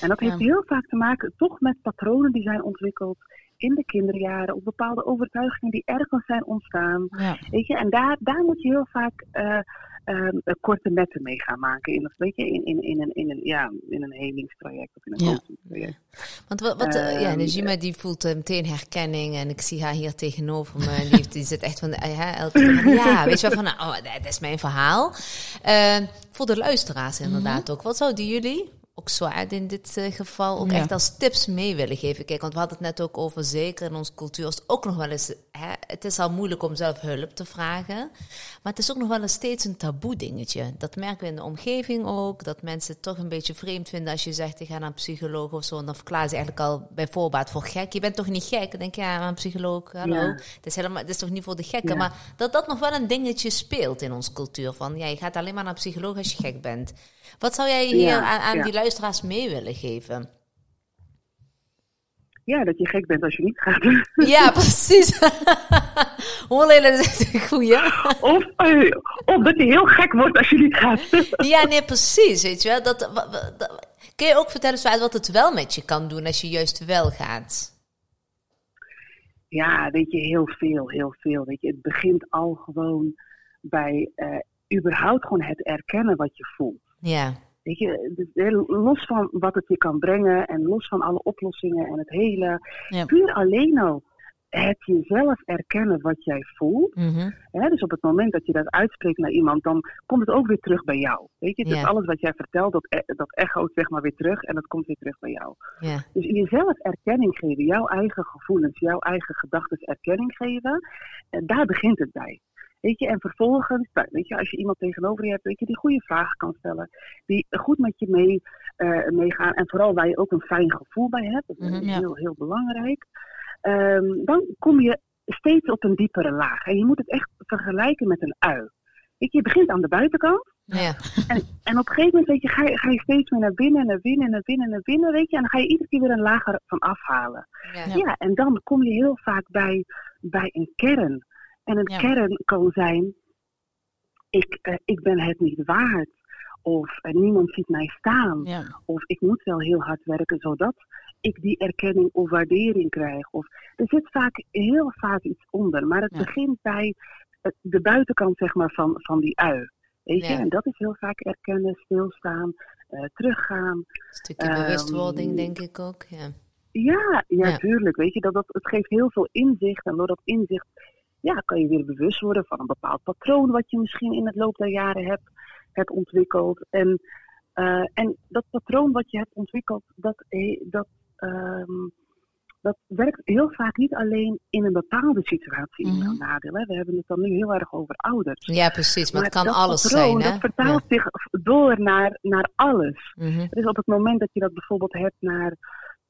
En dat heeft heel vaak te maken toch met patronen die zijn ontwikkeld in de kinderjaren, of bepaalde overtuigingen die ergens zijn ontstaan. Weet je, en daar, daar moet je heel vaak eh, ehm, korte metten mee gaan maken. In, een- weet je, in, in, in, een, in, een, ja, in een helingstraject of in een Ja. Want wat, wat eh, ja, Ehm, Najima die voelt eh, meteen herkenning en ik zie haar hier tegenover me. En die, die zit echt van, eh, ja, elke keer van, ja, weet je wel, van, oh, dat is mijn verhaal. Eh, voor de luisteraars inderdaad ook. Wat zouden jullie, ook zwaar in dit eh, geval, ook Ja. echt als tips mee willen geven? Kijk, want we hadden het net ook over, zeker in onze cultuur is het ook nog wel eens, hè, het is al moeilijk om zelf hulp te vragen. Maar het is ook nog wel eens steeds een taboe dingetje. Dat merken we in de omgeving ook. Dat mensen het toch een beetje vreemd vinden als je zegt, ik ga naar een psycholoog of zo. En dan verklaren ze eigenlijk al bij voorbaat voor gek. Je bent toch niet gek? Dan denk je, ja, maar een psycholoog, hallo. Ja. Het, is helemaal, het is toch niet voor de gekken? Ja. Maar dat dat nog wel een dingetje speelt in onze cultuur. Van, ja, je gaat alleen maar naar een psycholoog als je gek bent. Wat zou jij hier aan, aan die luisteraars mee willen geven? Ja, dat je gek bent als je niet gaat. Ja, precies. Hoorlelen is een goeie. of, eh, of dat je heel gek wordt als je niet gaat. Ja, nee, precies. Weet je wel. Dat, kun je ook vertellen wat het wel met je kan doen als je juist wel gaat? Ja, weet je, heel veel, heel veel. Weet je, het begint al gewoon bij eh, überhaupt gewoon het erkennen wat je voelt. Ja, Weet je, dus los van wat het je kan brengen en los van alle oplossingen en het hele, Ja. puur alleen al het jezelf erkennen wat jij voelt. mhm. Hè, dus op het moment dat je dat uitspreekt naar iemand, dan komt het ook weer terug bij jou. Weet je, dus alles wat jij vertelt, dat, e- dat echoot zeg maar weer terug en dat komt weer terug bij jou. Dus jezelf erkenning geven, jouw eigen gevoelens, jouw eigen gedachten erkenning geven, en daar begint het bij. Weet je, en vervolgens, nou, weet je, als je iemand tegenover je hebt, weet je, die goede vragen kan stellen, die goed met je mee, eh, meegaan en vooral waar je ook een fijn gevoel bij hebt, dat is Mhm, heel, heel belangrijk, Ehm, dan kom je steeds op een diepere laag. En je moet het echt vergelijken met een ui. Weet je, je begint aan de buitenkant, ja, en, en op een gegeven moment weet je, ga, je, ga je steeds meer naar binnen, naar binnen, naar binnen, naar binnen, weet je. En dan ga je iedere keer weer een lager van afhalen. ja. Ja, en dan kom je heel vaak bij, bij een kern. En een Ja. kern kan zijn, ik, eh, ik ben het niet waard. Of eh, niemand ziet mij staan. Ja. Of ik moet wel heel hard werken zodat ik die erkenning of waardering krijg. Of, er zit vaak heel vaak iets onder. Maar het Ja. begint bij eh, de buitenkant zeg maar, van, van die ui. Weet je? En dat is heel vaak erkennen, stilstaan, teruggaan. Een stukje Ehm, bewustwording, denk ik ook. Ja, Ja, ja, Ja. tuurlijk. Weet je, dat, dat, het geeft heel veel inzicht. En door dat inzicht ja, kan je weer bewust worden van een bepaald patroon wat je misschien in het loop der jaren hebt, hebt ontwikkeld. En, eh, en dat patroon wat je hebt ontwikkeld, dat, dat, ehm, dat werkt heel vaak niet alleen in een bepaalde situatie in Mhm. nadeel. Hè. We hebben het dan nu heel erg over ouders. ja precies. Maar, het kan alles patroon, zijn, hè? Dat vertaalt zich door naar, naar alles. Mhm. Dus op het moment dat je dat bijvoorbeeld hebt naar,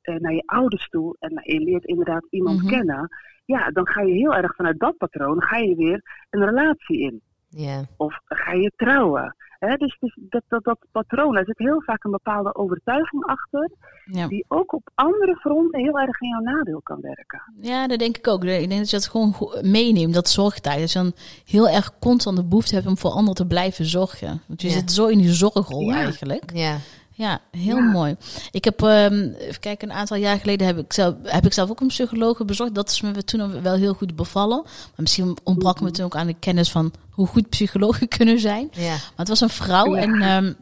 eh, naar je ouders toe en je leert inderdaad iemand Mhm. kennen, ja, dan ga je heel erg vanuit dat patroon ga je weer een relatie in. Ja, Of ga je trouwen. Hè? Dus, dus dat, dat, dat patroon, daar zit heel vaak een bepaalde overtuiging achter, Ja. die ook op andere fronten heel erg in jouw nadeel kan werken. ja, dat denk ik ook. Ik denk dat je dat gewoon meeneemt, dat zorgtijd. Dat je dan heel erg constant de behoefte hebt om voor anderen te blijven zorgen. Want je Ja. zit zo in die zorgrol Ja. eigenlijk. ja, Ja, heel Ja. mooi. Ik heb, ehm, even kijken, een aantal jaar geleden heb ik, zelf, heb ik zelf ook een psycholoog bezorgd. Dat is me toen wel heel goed bevallen. Maar misschien ontbrak me toen ook aan de kennis van hoe goed psychologen kunnen zijn. ja, Maar het was een vrouw Ja. en ehm,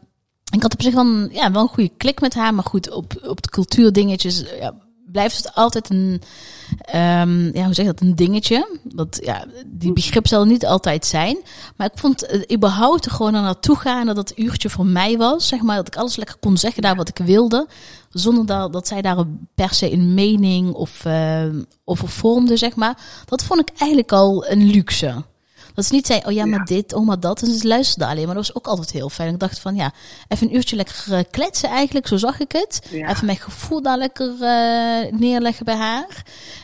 ik had op zich wel een, ja, wel een goede klik met haar. Maar goed, op, op de cultuurdingetjes ja, blijft het altijd een, ehm, ja, hoe zeg je dat, een dingetje. Dat, ja, die begrip zal niet altijd zijn. Maar ik vond het überhaupt er gewoon naar naartoe gaan. Dat dat uurtje voor mij was, zeg maar. Dat ik alles lekker kon zeggen daar wat ik wilde. Zonder dat, dat zij daar per se een mening of, ehm over vormde, zeg maar. Dat vond ik eigenlijk al een luxe. Dat ze niet zei, oh ja, maar Ja. dit, oh maar dat. En ze luisterde alleen, maar dat was ook altijd heel fijn. Ik dacht van, ja, even een uurtje lekker eh, kletsen eigenlijk, zo zag ik het. Ja. Even mijn gevoel daar lekker eh, neerleggen bij haar.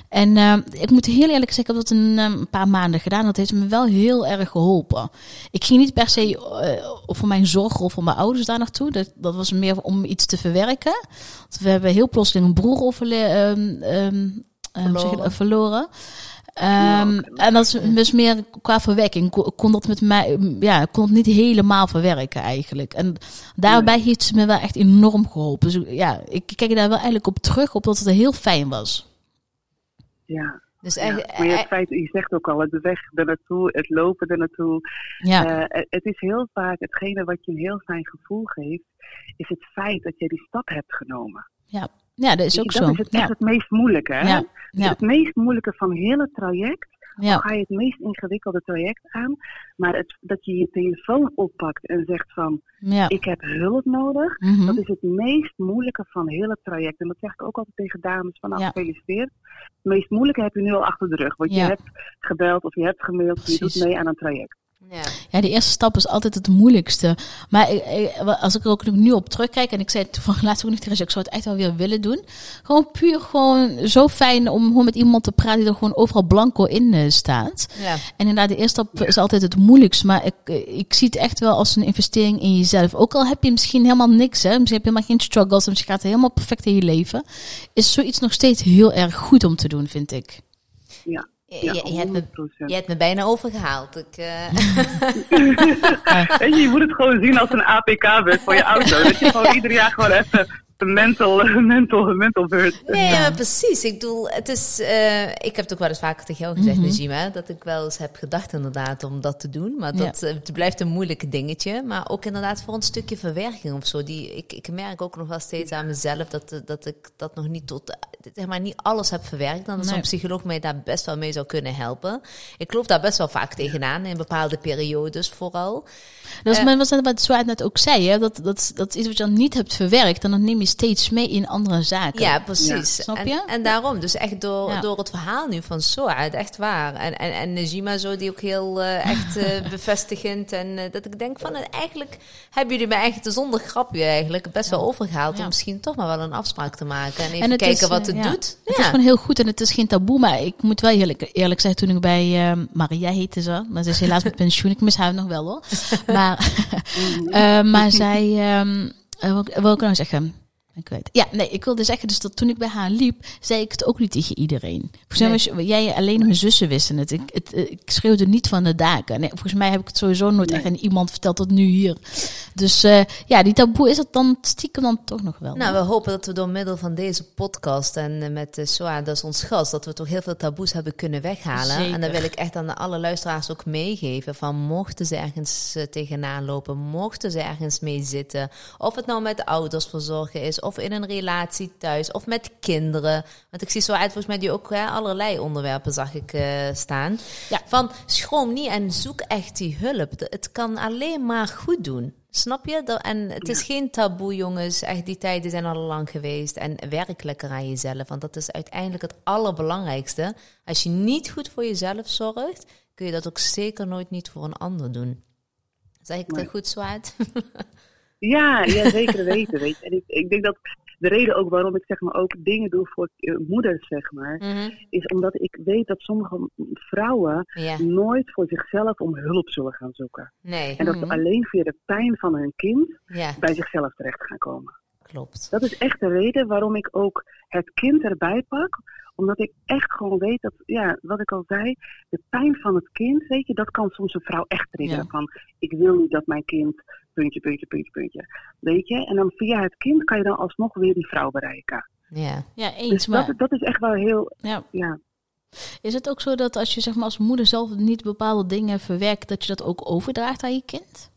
En eh, ik moet heel eerlijk zeggen, ik heb dat een, een paar maanden gedaan. Dat heeft me wel heel erg geholpen. Ik ging niet per se eh, voor mijn zorg of voor mijn ouders daar naartoe. Dat, dat was meer om iets te verwerken. Want we hebben heel plotseling een broer overle- ehm, ehm, eh, zeg je? Verloren. Ehm, oké. En dat is dus meer qua verwerking. Ik kon- kon dat met mij, ja, kon het niet helemaal verwerken eigenlijk. En daarbij heeft ze me wel echt enorm geholpen. Dus ja, ik kijk daar wel eigenlijk op terug, op dat het heel fijn was. Ja. Dus Ja, echt, maar je, eh, feit, je zegt ook al, het weg er naartoe, het lopen er naartoe. Ja, Eh, het is heel vaak hetgene wat je een heel fijn gevoel geeft, is het feit dat je die stap hebt genomen. ja. Ja, dat is ook je, dat zo. is het, echt Ja, het meest moeilijke. Hè? ja, Het is ja, Het meest moeilijke van het traject. ja. Dan ga je het meest ingewikkelde traject aan. Maar het, dat je je telefoon oppakt en zegt van, ja. ik heb hulp nodig. Mhm. Dat is het meest moeilijke van heel het traject. En dat zeg ik ook altijd tegen dames van, nou, Ja. gefeliciteerd. Het meest moeilijke heb je nu al achter de rug. Want je hebt gebeld of je hebt gemaild. Je Precies. doet mee aan een traject. Ja. Ja, de eerste stap is altijd het moeilijkste. Maar ik- ik- als ik er ook nu op terugkijk, en ik zei het toevallig laatst ook nog tegen ik zou het echt wel weer willen doen. Gewoon puur gewoon zo fijn om gewoon met iemand te praten die er gewoon overal blanco in eh, staat. ja. En inderdaad, de eerste stap is altijd het moeilijkste. Maar ik, ik zie het echt wel als een investering in jezelf. Ook al heb je misschien helemaal niks, hè. Misschien heb je helemaal geen struggles. Misschien gaat het helemaal perfect in je leven. Is zoiets nog steeds heel erg goed om te doen, vind ik. Ja, ja je, hebt me, 100%. je hebt me bijna overgehaald. Ik, eh, je, je moet het gewoon zien als een APK-bus voor je auto. Dat je gewoon ieder jaar gewoon even mental, mental, mental beurt. Nee, ja. maar precies. Ik bedoel, het is. eh, ik heb het ook wel eens vaker tegen jou gezegd. Najima, dat ik wel eens heb gedacht inderdaad om dat te doen. Maar dat eh, het blijft een moeilijk dingetje. Maar ook inderdaad voor een stukje verwerking of zo. Die, ik, ik merk ook nog wel steeds aan mezelf dat, eh, dat ik dat nog niet tot. Zeg maar niet alles heb verwerkt. Dan Nee. zo'n psycholoog mij daar best wel mee zou kunnen helpen. Ik geloof daar best wel vaak tegenaan, in bepaalde periodes vooral. Dat is Eh. maar wat, wat Zwaard net ook zei, hè? Dat, dat, dat is iets wat je dan niet hebt verwerkt. En dan neem je steeds mee in andere zaken. Ja, precies. Snap en, je? en daarom, dus echt door, Ja. door het verhaal nu van Soad, echt waar. En, en, en Najima zo, die ook heel eh, echt eh, bevestigend. En eh, dat ik denk van, eigenlijk hebben jullie me echt zonder grapje eigenlijk best wel overgehaald Ja. om misschien toch maar wel een afspraak te maken. En even En kijken is, wat het ja. doet. Het is gewoon heel goed en het is geen taboe. Maar ik moet wel eerlijk, eerlijk zeggen, toen ik bij Maria heette ze. Maar ze is helaas met pensioen. Ik mis haar nog wel hoor. Maar, eh, maar zij, eh, wat wil ik nou zeggen? Ik. Ja, nee, ik wilde zeggen dus dat toen ik bij haar liep, zei ik het ook niet tegen iedereen. Volgens mij Nee. jij alleen mijn zussen wisten het. Ik, het, eh, ik schreeuwde niet van de daken. Nee, volgens mij heb ik het sowieso nooit Nee. echt aan iemand verteld tot nu hier. Dus eh, ja, die taboe is het dan stiekem dan toch nog wel. Nou, we hopen dat we door middel van deze podcast en eh, met uh, Soa, dat is ons gast, dat we toch heel veel taboes hebben kunnen weghalen. Zeker. En dan wil ik echt aan alle luisteraars ook meegeven van mochten ze ergens uh, tegenaan lopen, mochten ze ergens mee zitten, of het nou met ouders verzorgen is, of in een relatie thuis, of met kinderen. Want ik zie zo uit volgens mij die ook hè, allerlei onderwerpen zag ik uh, staan. Ja. Van schroom niet en zoek echt die hulp. Het kan alleen maar goed doen. Snap je? En het is geen taboe, jongens. Echt, die tijden zijn al lang geweest. En werk lekker aan jezelf. Want dat is uiteindelijk het allerbelangrijkste. Als je niet goed voor jezelf zorgt, kun je dat ook zeker nooit niet voor een ander doen. Zeg ik dat goed, Zwaard? Ja, ja, zeker weten. Weet je. En ik, ik denk dat de reden ook waarom ik zeg maar ook dingen doe voor uh, moeders, zeg maar, Mhm. is omdat ik weet dat sommige vrouwen nooit voor zichzelf om hulp zullen gaan zoeken. nee. En dat ze alleen via de pijn van hun kind bij zichzelf terecht gaan komen. klopt. Dat is echt de reden waarom ik ook het kind erbij pak. Omdat ik echt gewoon weet dat, ja, wat ik al zei, de pijn van het kind, weet je, dat kan soms een vrouw echt triggeren. Ja. Van, ik wil niet dat mijn kind, puntje, puntje, puntje, puntje. Weet je? En dan via het kind kan je dan alsnog weer die vrouw bereiken. Ja. Ja, eens. Dus maar dat, dat is echt wel heel, ja. ja. is het ook zo dat als je zeg maar, als moeder zelf niet bepaalde dingen verwerkt, dat je dat ook overdraagt aan je kind?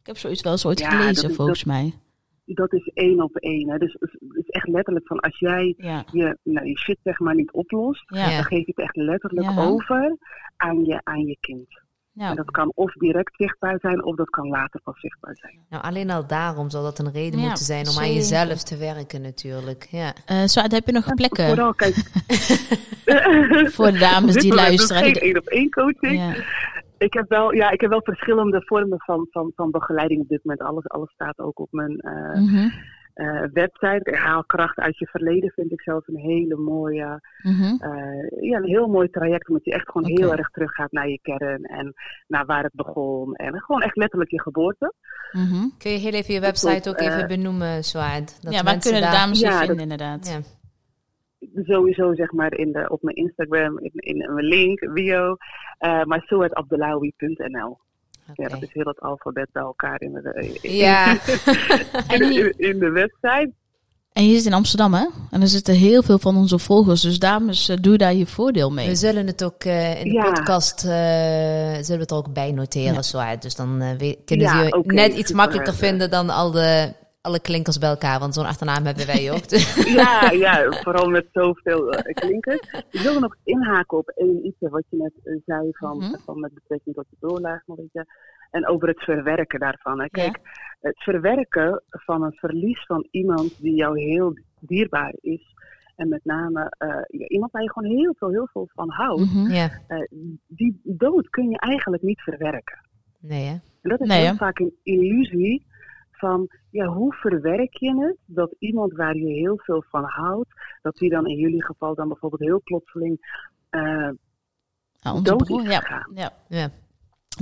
Ik heb zoiets wel eens ooit Ja, gelezen, dat volgens mij. Dat is één op één. Hè. Dus het is echt letterlijk van als jij Ja. je, nou, je shit zeg maar niet oplost, Ja. dan geef je het echt letterlijk Ja. over aan je, aan je kind. Ja. En dat kan of direct zichtbaar zijn, of dat kan later pas zichtbaar zijn. Nou, alleen al daarom zal dat een reden Ja, moeten zijn om aan jezelf te werken natuurlijk. Ja. Eh, zo, heb je nog plekken Vooral, kijk. voor de dames die luisteren? Die- geen één op één coaching. Ik heb wel, ja, ik heb wel verschillende vormen van, van, van begeleiding op dit moment. Alles, alles staat ook op mijn eh, Mhm, eh, website. Haal kracht uit je verleden vind ik zelfs een hele mooie, mhm. eh, ja, een heel mooi traject. Omdat je echt gewoon heel erg teruggaat naar je kern en naar waar het begon. En gewoon echt letterlijk je geboorte. mhm. Kun je heel even je website ook even benoemen, Zwaard? Dat Ja, waar mensen kunnen de daar- dames je Ja, vinden, dat- inderdaad? Ja. Sowieso zeg maar in de, op mijn Instagram, in, in mijn link, bio. eh maar soetabdelawi.nl. Ja, dat is heel het alfabet bij elkaar in de, in, Ja. In, in de website. En je zit in Amsterdam, hè? En er zitten heel veel van onze volgers. Dus dames, eh, doe daar je voordeel mee. We zullen het ook eh, in de Ja. podcast eh, zullen we het ook bij noteren. Ja. Zo, dus dan eh, we- kunnen Ja, ze je net iets makkelijker vinden dan al de, alle klinkers bij elkaar. Want zo'n achternaam hebben wij ook. Dus- Ja, ja, vooral met zoveel uh, klinkers. Ik wilde nog inhaken op één iets wat je net eh, zei van, Mhm. van met betrekking tot de doorlaag nog iets. En over het verwerken daarvan. Hè. Kijk, het verwerken van een verlies van iemand die jou heel dierbaar is. En met name eh, ja, iemand waar je gewoon heel veel, heel veel van houdt. Mhm. ja, die dood kun je eigenlijk niet verwerken. nee hè? En dat is Nee, heel hè? vaak een illusie van, ja, hoe verwerk je het dat iemand waar je heel veel van houdt, dat die dan in jullie geval dan bijvoorbeeld heel plotseling eh, Ja, dood broer, is ja. ja. Ja.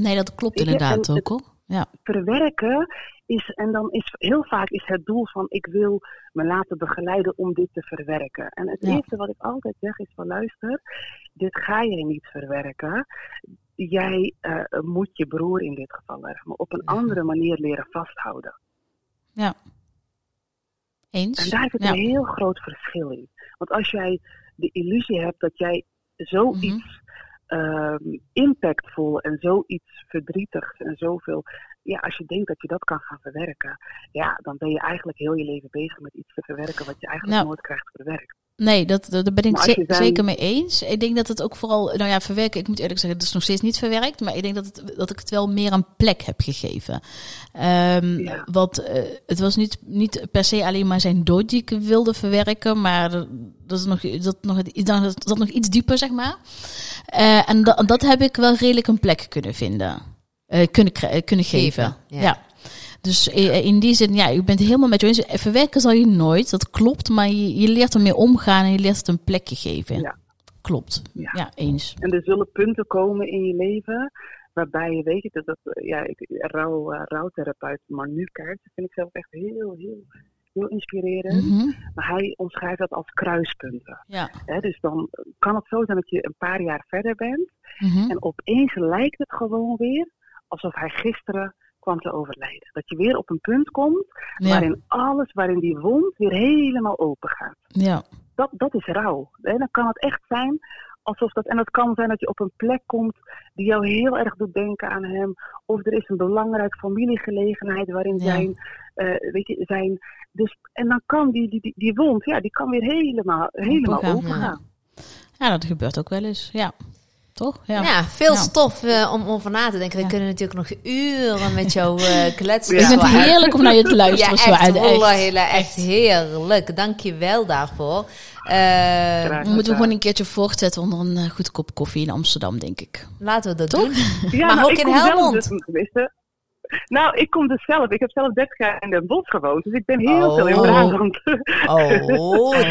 Nee, dat klopt inderdaad ook, hoor. Ja. Verwerken is, en dan is heel vaak is het doel van, ik wil me laten begeleiden om dit te verwerken. En het Ja. eerste wat ik altijd zeg is van, luister, dit ga je niet verwerken. Jij eh, moet je broer in dit geval erg, maar op een andere manier leren vasthouden. Eens? En daar zit ja. een heel groot verschil in. Want als jij de illusie hebt dat jij zoiets ehm, impactvol en zoiets verdrietigs en zoveel. Ja, als je denkt dat je dat kan gaan verwerken, ja, dan ben je eigenlijk heel je leven bezig met iets te verwerken wat je eigenlijk Nou. nooit krijgt verwerkt. Nee, dat, dat, daar ben ik ze- zijn- zeker mee eens. Ik denk dat het ook vooral, nou ja, verwerken, ik moet eerlijk zeggen, het is nog steeds niet verwerkt, maar ik denk dat, het, dat ik het wel meer een plek heb gegeven. Ehm, Ja. Want eh, het was niet, niet per se alleen maar zijn dood die ik wilde verwerken, maar dat is nog, dat nog, dat, dat nog iets dieper, zeg maar. Eh, en dat, dat heb ik wel redelijk een plek kunnen vinden, eh, kunnen, eh, kunnen geven. Geven, ja. ja. Dus i- in die zin, ja, ik ben het helemaal met je eens. Verwerken zal je nooit, dat klopt, maar je, je leert ermee omgaan en je leert het een plekje geven. Ja. Klopt. Ja. Ja. eens. En er zullen punten komen in je leven waarbij je weet, dat, dat eh, ja, ik, rouw, eh, rouwtherapeut Manu Kaart, dat vind ik zelf echt heel, heel, heel inspirerend. Mhm. Maar hij omschrijft dat als kruispunten. Ja. Hè, dus dan kan het zo zijn dat je een paar jaar verder bent Mhm. en opeens lijkt het gewoon weer alsof hij gisteren kwam te overlijden. Dat je weer op een punt komt Ja. waarin alles, waarin die wond weer helemaal open gaat. ja. Dat, dat is rouw. En dan kan het echt zijn alsof dat, en dat kan zijn dat je op een plek komt die jou heel erg doet denken aan hem. Of er is een belangrijke familiegelegenheid waarin Ja. zijn, eh, weet je, zijn. Dus, en dan kan die, die, die, die wond, ja, die kan weer helemaal, helemaal open ja. gaan. ja, dat gebeurt ook wel eens. Ja. Toch? Ja. Ja, veel Ja. stof eh, om over na te denken. We Ja. kunnen natuurlijk nog uren met jou eh kletsen. Ja. Ik vind het heerlijk om naar je te Ja, luisteren. zo echt, hele, echt heerlijk. Dank je wel daarvoor. Eh, We moeten gedaan. gewoon een keertje voortzetten onder een goed kop koffie in Amsterdam, denk ik. laten we dat Toch? doen. Ja, Maar nou, ook in zelf Helmond. Dus, nou, ik kom dus zelf. Ik heb zelf 30 jaar in Den Bosch gewoond. Dus ik ben heel Oh. veel in Brabant. Oh,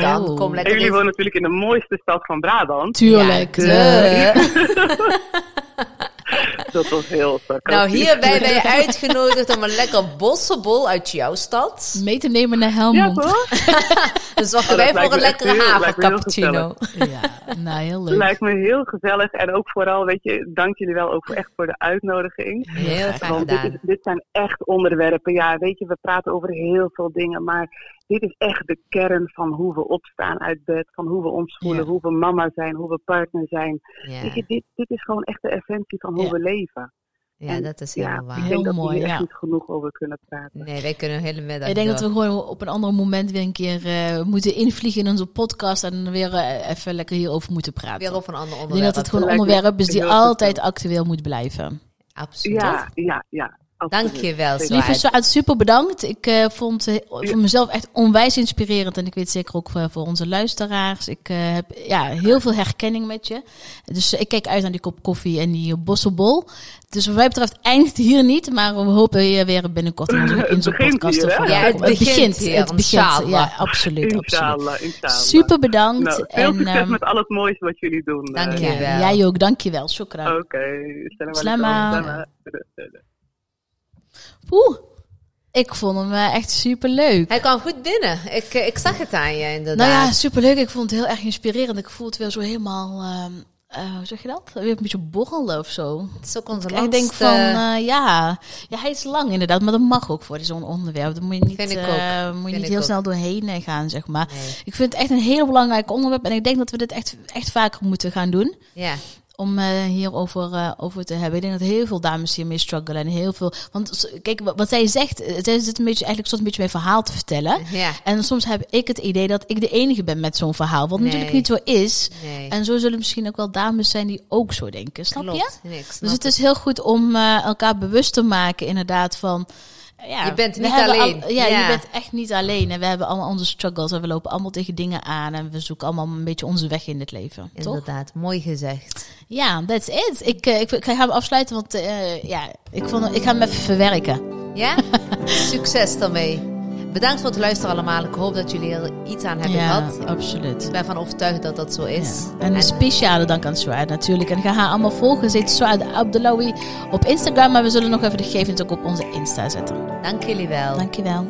dan Oh. kom En lekker jullie in. wonen natuurlijk in de mooiste stad van Brabant. Tuurlijk. Ja, de- Dat was heel sarcastisch. Nou, hierbij ben je uitgenodigd om een lekker bossenbol uit jouw stad. mee te nemen naar Ja, Helmond. toch? Dan zorgen Oh, wij voor een lekkere havercappuccino. Ja, nou heel leuk. Lijkt me heel gezellig. En ook vooral, weet je, dank jullie wel ook echt voor de uitnodiging. Heel fijn Want dit, gedaan. is, dit zijn echt onderwerpen. Ja, weet je, we praten over heel veel dingen. Maar dit is echt de kern van hoe we opstaan uit bed. Van hoe we ons voelen. Ja. Hoe we mama zijn. Hoe we partner zijn. Ja, Weet je, dit, dit is gewoon echt de essentie van hoe Ja. we leven. ja, En dat is Ja, helemaal waar. ik Heel denk dat mooi, ja. echt niet genoeg over kunnen praten. Nee, wij kunnen een hele middag Ik denk door. dat we gewoon op een ander moment weer een keer eh, moeten invliegen in onze podcast en weer eh, even lekker hierover moeten praten. weer over een ander ik denk onderwerp. dat het gewoon een onderwerp is die heel altijd actueel moet blijven. Absoluut. Ja, ja, ja. Absoluut. Dank je wel, Zeker. Lieve. Saad, super bedankt. Ik eh, vond het voor mezelf echt onwijs inspirerend. En ik weet zeker ook voor, voor onze luisteraars. Ik eh, heb ja, heel veel herkenning met je. Dus eh, ik kijk uit naar die kop koffie en die bosselbol. Dus wat mij betreft eindigt het hier niet. Maar we hopen je weer binnenkort in onze, in onze Het begint podcast te hier, hè? verwelkomen. Ja, het begint hier, Het begint, inshallah. ja, absoluut. absoluut. Inshallah. Super bedankt. Nou, veel en, succes ehm, met al het moois wat jullie doen. Dank eh. je. ja, wel. jij ook, dankjewel. Shukran. Oké. Salam Slama. Alaikum. Slama. Oeh, ik vond hem eh, echt super leuk. Hij kwam goed binnen. Ik, eh, ik zag het aan je inderdaad. Nou ja, superleuk. Ik vond het heel erg inspirerend. Ik voel het weer zo helemaal ehm, eh, hoe zeg je dat? Weer een beetje borrelen of zo. Het is ook onze Ik denk van, ja. ja, hij is lang inderdaad, maar dat mag ook voor zo'n onderwerp. Daar moet je niet, moet je niet heel ook. snel doorheen gaan, zeg maar. Nee. Ik vind het echt een heel belangrijk onderwerp en ik denk dat we dit echt, echt vaker moeten gaan doen. Ja, Om eh, hierover eh, over te hebben. Ik denk dat heel veel dames hiermee struggelen. En heel veel. Want kijk, wat zij zegt, eh, zij zit een beetje eigenlijk soort een beetje mijn verhaal te vertellen. ja. En soms heb ik het idee dat ik de enige ben met zo'n verhaal. Wat Nee. natuurlijk niet zo is. Nee. En zo zullen misschien ook wel dames zijn die ook zo denken. Snap je? Nee, snap Dus het is heel goed om eh, elkaar bewust te maken, inderdaad, van... Ja, Je bent niet alleen. al- ja, Ja. je bent echt niet alleen. En we hebben allemaal onze struggles. En we lopen allemaal tegen dingen aan. En we zoeken allemaal een beetje onze weg in het leven. Toch? Inderdaad, mooi gezegd. Ja, that's it. Ik, eh, ik, ik ga hem afsluiten, want eh, ja, ik, vond, ik ga hem even verwerken. Ja? Succes daarmee. Bedankt voor het luisteren allemaal. Ik hoop dat jullie er iets aan hebben ja, gehad. absoluut. Ik ben van overtuigd dat dat zo is. Ja. En een speciale dank aan Suad natuurlijk. En ga haar allemaal volgen. Zit Suad Abdellawi op Instagram. Maar we zullen nog even de gegevens ook op onze Insta zetten. dank jullie wel. Dankjewel.